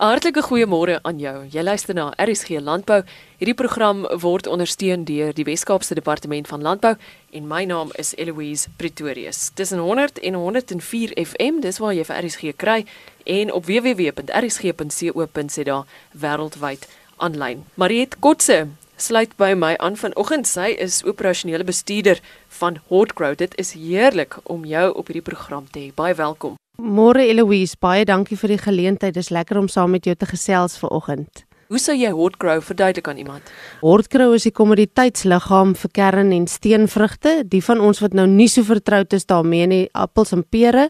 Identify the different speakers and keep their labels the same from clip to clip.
Speaker 1: Hartlike goeiemôre aan jou. Jy luister na RSG Landbou. Hierdie program word ondersteun deur die Wes-Kaapse Departement van Landbou en my naam is Eloise Pretorius. Dis 100 en 104 FM, dis waar jy vir RSG kry en op www.rsg.co.za wêreldwyd aanlyn. Mariet Kotse sluit by my aan vanoggend. Sy is operasionele bestuurder van Hotgrow. Dit is heerlik om jou op hierdie program te hê. Baie welkom.
Speaker 2: Môre Eloise, baie dankie vir die geleentheid. Dis lekker om saam met jou te gesels vanoggend.
Speaker 1: Hoe sou jy Hortgrow verduidelik aan iemand?
Speaker 2: Hortgrow is die kommoditeitsliggaam vir kern- en steenvrugte. Die van ons wat nou nie so vertroud is daarmee nie, appels en pere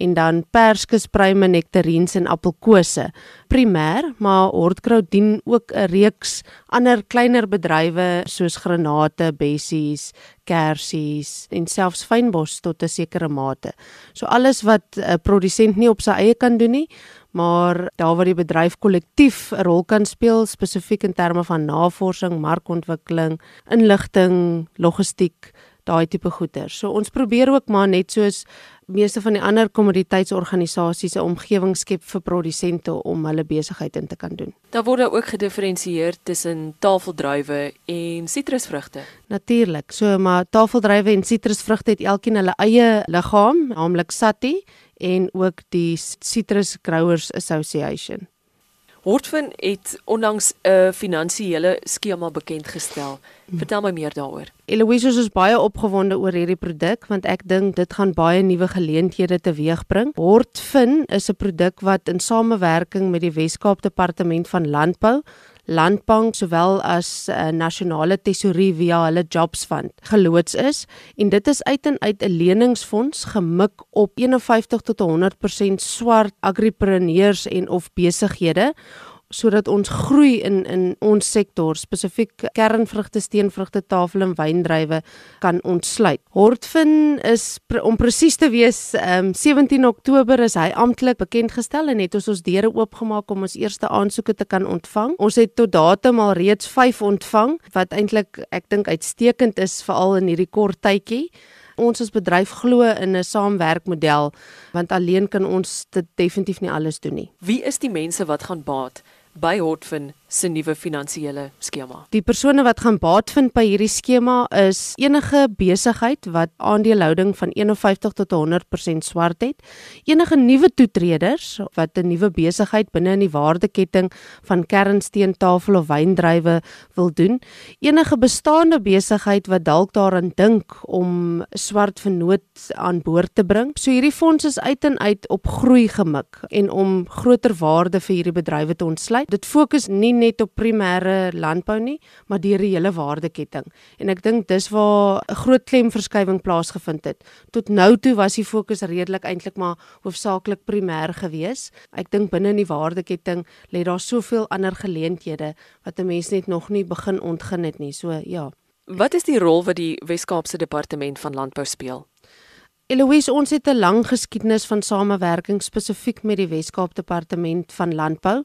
Speaker 2: en dan perskes, pruime, nektarines en appelkose. Primêr, maar Hortgrow dien ook 'n reeks ander kleiner bedrywe soos granate, bessies, kersies en selfs fynbos tot 'n sekere mate. So alles wat 'n produsent nie op sy eie kan doen nie, maar daar waar die bedryf kollektief 'n rol kan speel spesifiek in terme van navorsing, markontwikkeling, inligting, logistiek, daai tipe goeder. So ons probeer ook maar net soos meeste van die ander kommoditeitsorganisasies 'n omgewing skep vir produsente om hulle besigheid in te kan doen.
Speaker 1: Daar word ook gedifferensieer tussen tafeldruiwe en sitrusvrugte.
Speaker 2: Natuurlik. So maar tafeldruiwe en sitrusvrugte het elkeen hulle eie liggaam, naamlik SATI en ook die Citrus Growers Association.
Speaker 1: Hortfin het onlangs 'n finansiële skema bekend gestel. Vertel my meer daaroor.
Speaker 2: Eloise is baie opgewonde oor hierdie produk want ek dink dit gaan baie nuwe geleenthede teweegbring. Hortfin is 'n produk wat in samewerking met die Wes-Kaap Departement van Landbou Landbank sowel as uh, nasionale tesourie via hulle Jobs Fund geloods is. En dit is uit en uit 'n leningsfonds gemik op 51 tot 100% swart agripreneurs en of besighede sodat ons groei in in ons sektor spesifiek kernvrugte, steenvrugte, tafel en wyndrywe kan ontsluit. Hortfin is om presies te wees, um, ehm, 17 Oktober is hy amptelik bekend gestel en het ons ons deure oopgemaak om ons eerste aansoeke te kan ontvang. Ons het tot datum al reeds 5 ontvang wat eintlik ek dink uitstekend is veral in hierdie kort tydjie ons as bedryf glo in 'n saamwerkmodel want alleen kan ons dit definitief nie alles doen nie.
Speaker 1: Wie is die mense wat gaan baat by Hotfin se nuwe finansiële skema.
Speaker 2: Die persone wat gaan baat vind by hierdie skema is enige besigheid wat aandelehouding van 51 tot 100% swart het, enige nuwe toetreders wat 'n nuwe besigheid binne in die waardeketting van kernsteen, tafel of wyndrywe wil doen, enige bestaande besigheid wat dalk daaraan dink om swart vennoot aan boord te bring. So hierdie fonds is uit en uit op groei gemik en om groter waarde vir hierdie bedrywe te ontsluit. Dit fokus nie net op primêre landbou nie, maar deur die hele waardeketting. En ek dink dis waar 'n groot klemverskywing plaasgevind het. Tot nou toe was die fokus redelik eintlik maar hoofsaaklik primêr gewees. Ek dink binne in die waardeketting lê daar soveel ander geleenthede wat 'n mens net nog nie begin ontgin het nie. So ja.
Speaker 1: Wat is die rol wat die Wes-Kaapse Departement van Landbou speel?
Speaker 2: Eloise, ons het 'n lang geskiedenis van samewerking spesifiek met die Wes-Kaap Departement van Landbou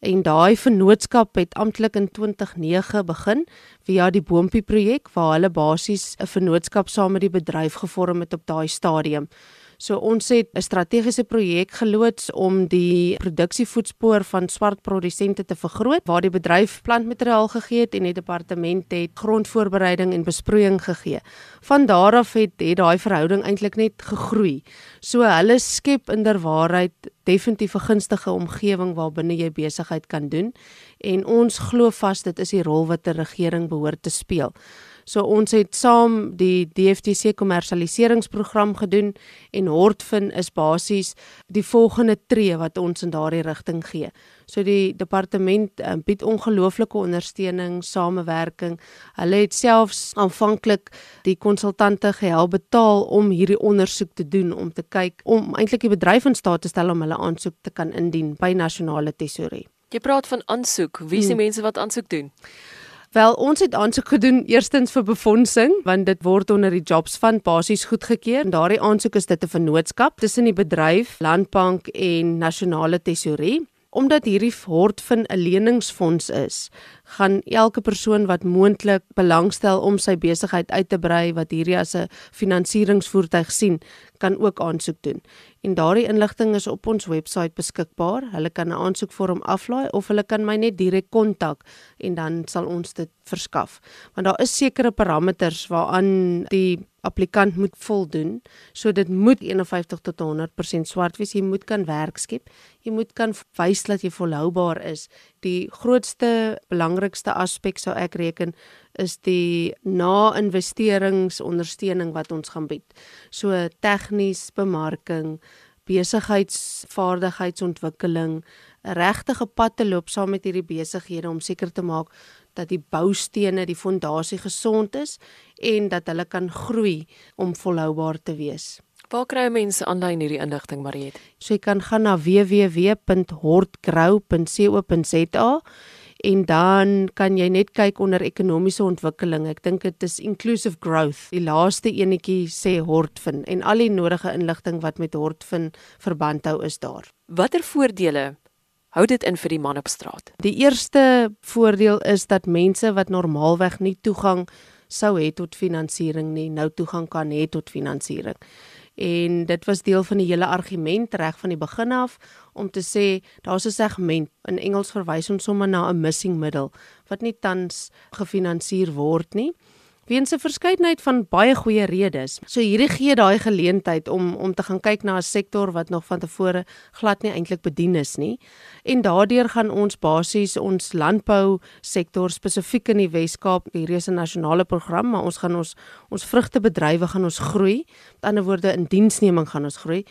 Speaker 2: en daai vennootskap het amptelik in 2009 begin via die Boompie projek waar hulle basies 'n vennootskap saam met die bedryf gevorm het op daai stadium. So ons het 'n strategiese projek geloods om die produksievoetspoor van swart produsente te vergroot waar die bedryf plantmateriaal gegee het en die departement het grondvoorbereiding en besproeiing gegee. Van daar af het het daai verhouding eintlik net gegroei. So hulle skep inderwaarheid definitief 'n gunstige omgewing waarbinne jy besigheid kan doen en ons glo vas dit is die rol wat 'n regering behoort te speel. So ons het saam die DFTC kommersialiseringsprogram gedoen en Hortfin is basies die volgende tree wat ons in daardie rigting gee. So die departement um, bied ongelooflike ondersteuning, samewerking. Hulle het selfs aanvanklik die konsultante gehelp betaal om hierdie ondersoek te doen om te kyk om eintlik die bedryf in staat te stel om hulle aansoek te kan indien by nasionale tesourie.
Speaker 1: Jy praat van aansoek. Wie is die hmm. mense wat aansoek doen?
Speaker 2: Wel, ons het aansoek gedoen eerstens vir befondsing want dit word onder die Jobs Fund basies goedgekeur. En daardie aansoek is dit 'n vennootskap tussen die bedryf, Landbank en Nasionale Tesourie. Omdat hierdie Hortfin 'n leningsfonds is, gaan elke persoon wat moontlik belangstel om sy besigheid uit te brei wat hierdie as 'n finansieringsvoertuig sien, kan ook aansoek doen. En daardie inligting is op ons webwerf beskikbaar. Hulle kan 'n aansoekvorm aflaai of hulle kan my net direk kontak en dan sal ons dit verskaf. Want daar is sekere parameters waaraan die applikant moet voldoen. So dit moet 51 tot 100% swart wees. Jy moet kan werk skep. Jy moet kan wys dat jy volhoubaar is. Die grootste belangrikste aspek sou ek reken is die na-investeringsondersteuning wat ons gaan bied. So tegnies, bemarking, besigheidsvaardigheidsontwikkeling, regtige pad te loop saam met hierdie besighede om seker te maak dat die boustene, die fondasie gesond is en dat hulle kan groei om volhoubaar te wees.
Speaker 1: Waar kry mense aanlyn hierdie inligting, Mariet?
Speaker 2: So jy kan gaan na www.hortgrow.co.za en dan kan jy net kyk onder ekonomiese ontwikkeling. Ek dink dit is inclusive growth. Die laaste enetjie sê Hortfin en al die nodige inligting wat met Hortfin verband hou is daar.
Speaker 1: Watter voordele hou dit in vir die man op straat?
Speaker 2: Die eerste voordeel is dat mense wat normaalweg nie toegang sou hê tot finansiering nie, nou toegang kan hê tot finansiering en dit was deel van die hele argument reg van die begin af om te sê daar's 'n segment in Engels verwys ons sommer na 'n missing middle wat nie tans gefinansier word nie weens 'n verskeidenheid van baie goeie redes. So hierdie gee daai geleentheid om om te gaan kyk na 'n sektor wat nog van tevore glad nie eintlik bedien is nie. En daardeur gaan ons basies ons landbou sektor spesifiek in die Wes-Kaap, hierdie is 'n nasionale program, maar ons gaan ons ons vrugtebedrywe gaan ons groei. Met ander woorde in diensneming gaan ons groei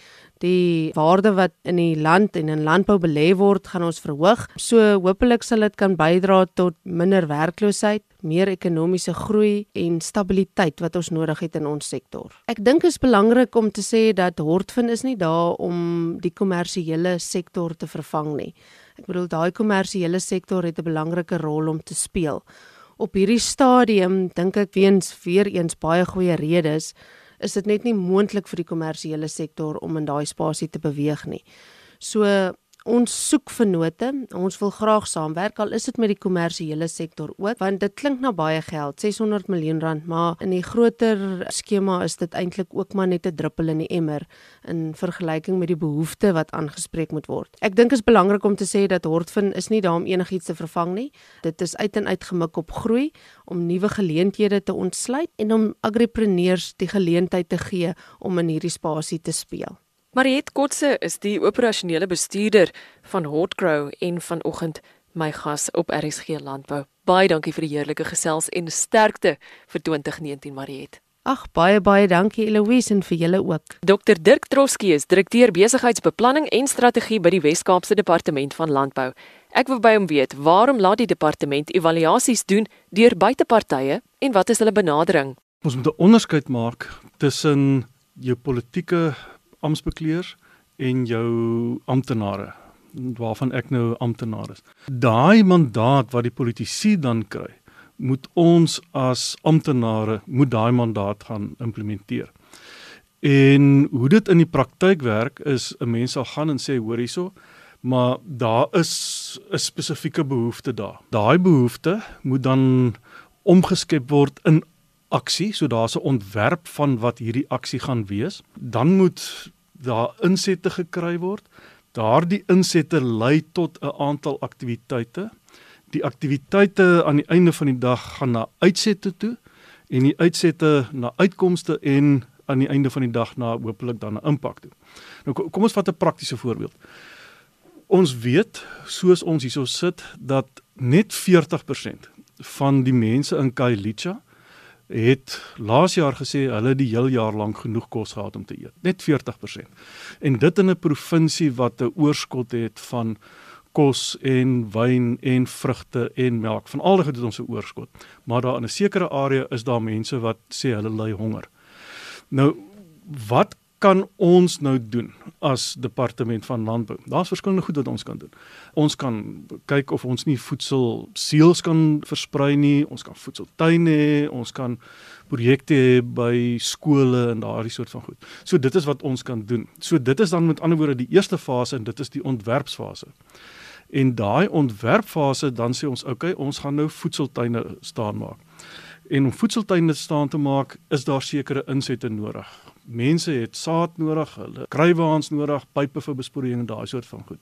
Speaker 2: die waarde wat in die land en in landbou belê word gaan ons verhoog. So hopelik sal dit kan bydra tot minder werkloosheid, meer ekonomiese groei en stabiliteit wat ons nodig het in ons sektor. Ek dink is belangrik om te sê dat Hortfin is nie daar om die kommersiële sektor te vervang nie. Ek bedoel daai kommersiële sektor het 'n belangrike rol om te speel. Op hierdie stadium dink ek weens weer eens baie goeie redes is dit net nie moontlik vir die kommersiële sektor om in daai spasie te beweeg nie. So ons soek vennote. Ons wil graag saamwerk al is dit met die kommersiële sektor ook want dit klink na baie geld, 600 miljoen rand, maar in die groter skema is dit eintlik ook maar net 'n druppel in die emmer in vergelyking met die behoefte wat aangespreek moet word. Ek dink dit is belangrik om te sê dat Hortfin is nie daar om enigiets te vervang nie. Dit is uit en uit gemik op groei om nuwe geleenthede te ontsluit en om agripreneurs die geleentheid te gee om in hierdie spasie te speel.
Speaker 1: Mariet Kotse is die operasionele bestuurder van Hotgrow en vanoggend my gas op RSG Landbou. Baie dankie vir die heerlike gesels en sterkte vir 2019 Mariet.
Speaker 2: Ag baie baie dankie Eloise en vir julle ook.
Speaker 1: Dr Dirk Troskie is direkteur besigheidsbeplanning en strategie by die Wes-Kaapse Departement van Landbou. Ek wil by hom weet, waarom laat die departement evaluasies doen deur buitepartye en wat is hulle benadering?
Speaker 3: Ons moet 'n onderskeid maak tussen jou politieke amptbekleers en jou amptenare waarvan ek nou amptenaar is. Daai mandaat wat die politici dan kry, moet ons as amptenare moet daai mandaat gaan implementeer. En hoe dit in die praktyk werk is 'n mens sal gaan en sê hoor hierso, maar daar is 'n spesifieke behoefte daar. Daai behoefte moet dan omgeskep word in aksie, so daar's 'n ontwerp van wat hierdie aksie gaan wees. Dan moet daar insette gekry word. Daardie insette lei tot 'n aantal aktiwiteite. Die aktiwiteite aan die einde van die dag gaan na uitsette toe en die uitsette na uitkomste en aan die einde van die dag na hopelik dan 'n impak toe. Nou kom ons vat 'n praktiese voorbeeld. Ons weet soos ons hierso sit dat net 40% van die mense in Kailicha het laas jaar gesê hulle die heel jaar lank genoeg kos gehad om te eet. Net 40%. En dit in 'n provinsie wat 'n oorskot het van kos en wyn en vrugte en melk. Van al dit het ons 'n oorskot. Maar daar in 'n sekere area is daar mense wat sê hulle ly honger. Nou wat kan ons nou doen as departement van landbou? Daar's verskillende goed wat ons kan doen. Ons kan kyk of ons nie voedsel seels kan versprei nie, ons kan voedseltuine hê, ons kan projekte hê by skole en daardie soort van goed. So dit is wat ons kan doen. So dit is dan met ander woorde die eerste fase en dit is die ontwerpsfase. En daai ontwerpfase dan sê ons, okay, ons gaan nou voedseltuine staan maak. En om voedseltuine staan te maak, is daar sekere insette nodig. Mense het saad nodig, hulle kruiwaans nodig, pipe vir besproeiing en daai soort van goed.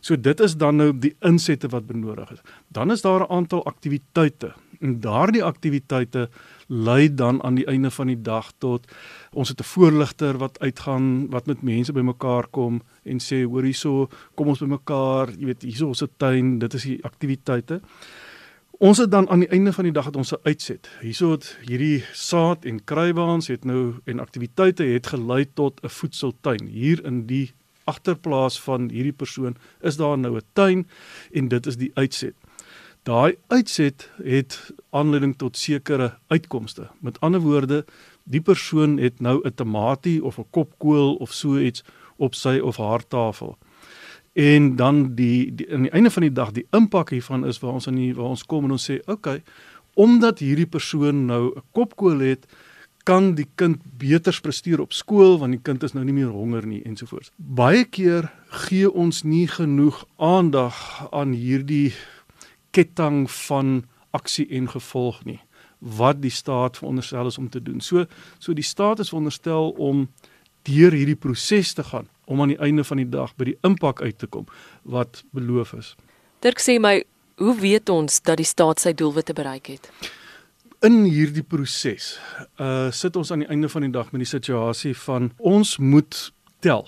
Speaker 3: So dit is dan nou die insette wat benodig is. Dan is daar 'n aantal aktiwiteite en daardie aktiwiteite lei dan aan die einde van die dag tot ons het 'n voorligter wat uitgaan wat met mense bymekaar kom en sê hoor hierso kom ons bymekaar jy weet hierso ons se tuin dit is die aktiwiteite ons het dan aan die einde van die dag het ons 'n uitset hierso het hierdie saad en kruiwaans het nou en aktiwiteite het gelei tot 'n voedseltuin hier in die agterplaas van hierdie persoon is daar nou 'n tuin en dit is die uitset daai uitset het aanleiding tot sekere uitkomste. Met ander woorde, die persoon het nou 'n tamatie of 'n kopkoel of so iets op sy of haar tafel. En dan die, die aan die einde van die dag die impak hiervan is waar ons aan die waar ons kom en ons sê, "Oké, okay, omdat hierdie persoon nou 'n kopkoel het, kan die kind beter presteer op skool want die kind is nou nie meer honger nie ensovoorts." Baie keer gee ons nie genoeg aandag aan hierdie ketting van aksie en gevolg nie wat die staat veronderstel is om te doen. So so die staat is veronderstel om deur hierdie proses te gaan om aan die einde van die dag by die impak uit te kom wat beloof is.
Speaker 1: Dirk sê my, hoe weet ons dat die staat sy doelwitte bereik het?
Speaker 3: In hierdie proses uh sit ons aan die einde van die dag met die situasie van ons moet tel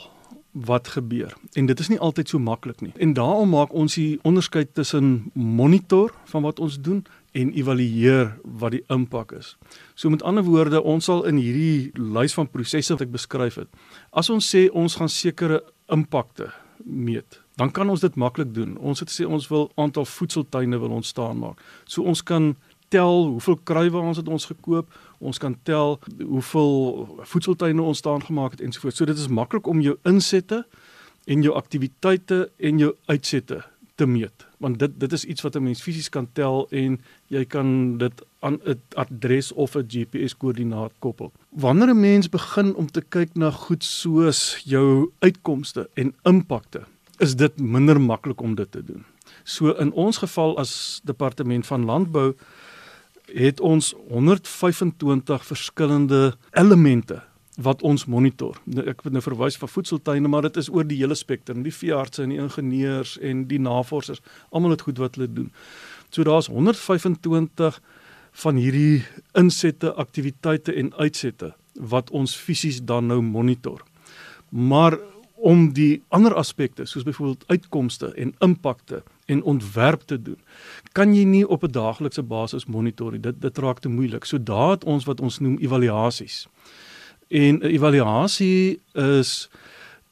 Speaker 3: wat gebeur. En dit is nie altyd so maklik nie. En daarom maak ons die onderskeid tussen monitor van wat ons doen en evalueer wat die impak is. So met ander woorde, ons sal in hierdie lys van prosesse wat ek beskryf het, as ons sê ons gaan sekere impakte meet, dan kan ons dit maklik doen. Ons het sê ons wil aantal voedseltuine wil ontstaan maak. So ons kan tel hoeveel kruiwaans het ons gekoop, ons kan tel hoeveel voedseltuine ons staan gemaak het ensovoorts. So dit is maklik om jou insette en jou aktiwiteite en jou uitsette te meet want dit dit is iets wat 'n mens fisies kan tel en jy kan dit aan 'n adres of 'n GPS koördinaat koppel. Wanneer 'n mens begin om te kyk na goed soos jou uitkomste en impakte, is dit minder maklik om dit te doen. So in ons geval as departement van landbou het ons 125 verskillende elemente wat ons monitor. Nou, ek het nou verwys van voedseltuine, maar dit is oor die hele spektrum, die veeartse en die ingenieurs en die navorsers, almal het goed wat hulle doen. So daar's 125 van hierdie insette, aktiwiteite en uitsette wat ons fisies dan nou monitor. Maar om die ander aspekte soos byvoorbeeld uitkomste en impakte en ontwerp te doen kan jy nie op 'n daaglikse basis monitor nie dit dit raak te moeilik so daar het ons wat ons noem evaluasies en 'n evaluasie is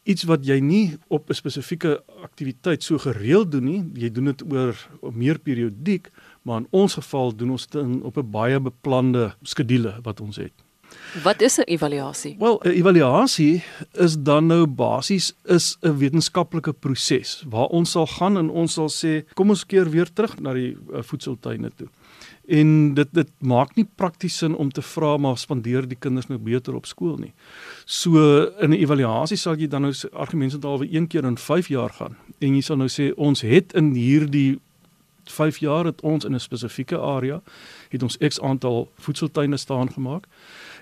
Speaker 3: iets wat jy nie op 'n spesifieke aktiwiteit so gereeld doen nie. Jy doen dit oor meer periodiek maar in ons geval doen ons dit op 'n baie beplande skedule wat ons het
Speaker 1: Wat is 'n evaluasie?
Speaker 3: Wel, 'n evaluasie is dan nou basies is 'n wetenskaplike proses waar ons sal gaan en ons sal sê, kom ons keer weer terug na die uh, voedseltuine toe. En dit dit maak nie prakties sin om te vra maar spandeer die kinders nou beter op skool nie. So in 'n evaluasie sal jy dan nou argumente dalwe een keer in 5 jaar gaan en jy sal nou sê ons het in hierdie 5 jaar het ons in 'n spesifieke area het ons X aantal voedseltuine staan gemaak.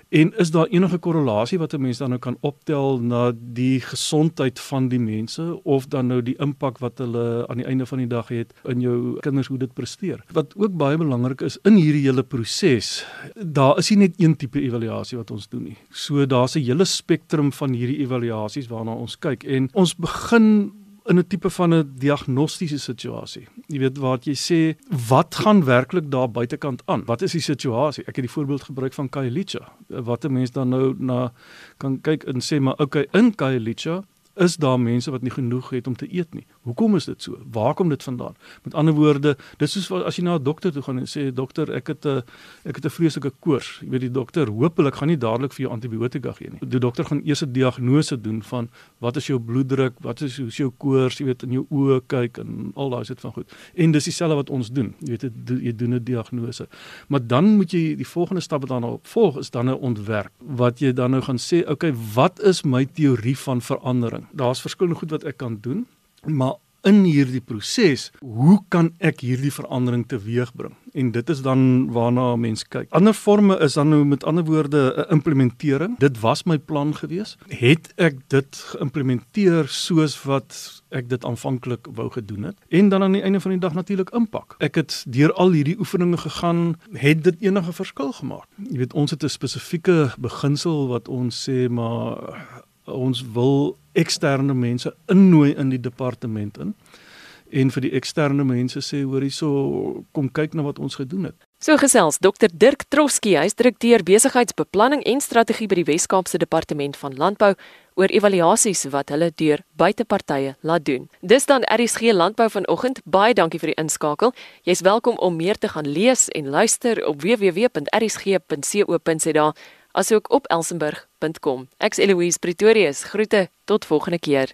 Speaker 3: En is daar enige korrelasie wat 'n mens dan nou kan optel na die gesondheid van die mense of dan nou die impak wat hulle aan die einde van die dag het in jou kinders hoe dit presteer? Wat ook baie belangrik is in hierdie hele proses, daar is nie net een tipe evaluasie wat ons doen nie. So daar's 'n hele spektrum van hierdie evaluasies waarna ons kyk en ons begin in 'n tipe van 'n diagnostiese situasie. Jy weet waar jy sê wat gaan werklik daar buitekant aan? Wat is die situasie? Ek het die voorbeeld gebruik van Khayelitsha. Wat 'n mens dan nou na kan kyk en sê maar okay, in Khayelitsha is daar mense wat nie genoeg het om te eet nie. Hoekom is dit so? Waar kom dit vandaan? Met ander woorde, dis soos as jy na 'n dokter toe gaan en sê dokter, ek het 'n ek het 'n vreeslike koors. Jy weet die dokter hopelik gaan nie dadelik vir jou antibiotika gee nie. Die dokter gaan eers 'n diagnose doen van wat is jou bloeddruk, wat is hoe is jou koors, jy weet in jou oë kyk en al daai soort van goed. En dis dieselfde wat ons doen. Jy weet jy doen 'n diagnose. Maar dan moet jy die volgende stap wat daarna volg is dan 'n ontwerp wat jy dan nou gaan sê, okay, wat is my teorie van verandering? Daar's verskillende goed wat ek kan doen. Maar in hierdie proses, hoe kan ek hierdie verandering teweegbring? En dit is dan waarna mense kyk. Ander forme is dan nou met ander woorde 'n implementering. Dit was my plan gewees. Het ek dit geïmplementeer soos wat ek dit aanvanklik wou gedoen het? En dan aan die einde van die dag natuurlik impak. Ek het deur al hierdie oefeninge gegaan, het dit enige verskil gemaak? Jy weet, ons het 'n spesifieke beginsel wat ons sê maar ons wil eksterne mense innooi in die departement in en vir die eksterne mense sê hoor hierso kom kyk na wat ons gedoen het.
Speaker 1: So gesels Dr Dirk Troski, hy's direkteur besigheidsbeplanning en strategie by die Wes-Kaapse Departement van Landbou oor evaluasies wat hulle deur buitepartye laat doen. Dis dan RSG Landbou vanoggend. Baie dankie vir die inskakel. Jy's welkom om meer te gaan lees en luister op www.rsg.co.za asook op elsenburg.com. Ek's Eloise Pretorius. Groete tot volgende keer.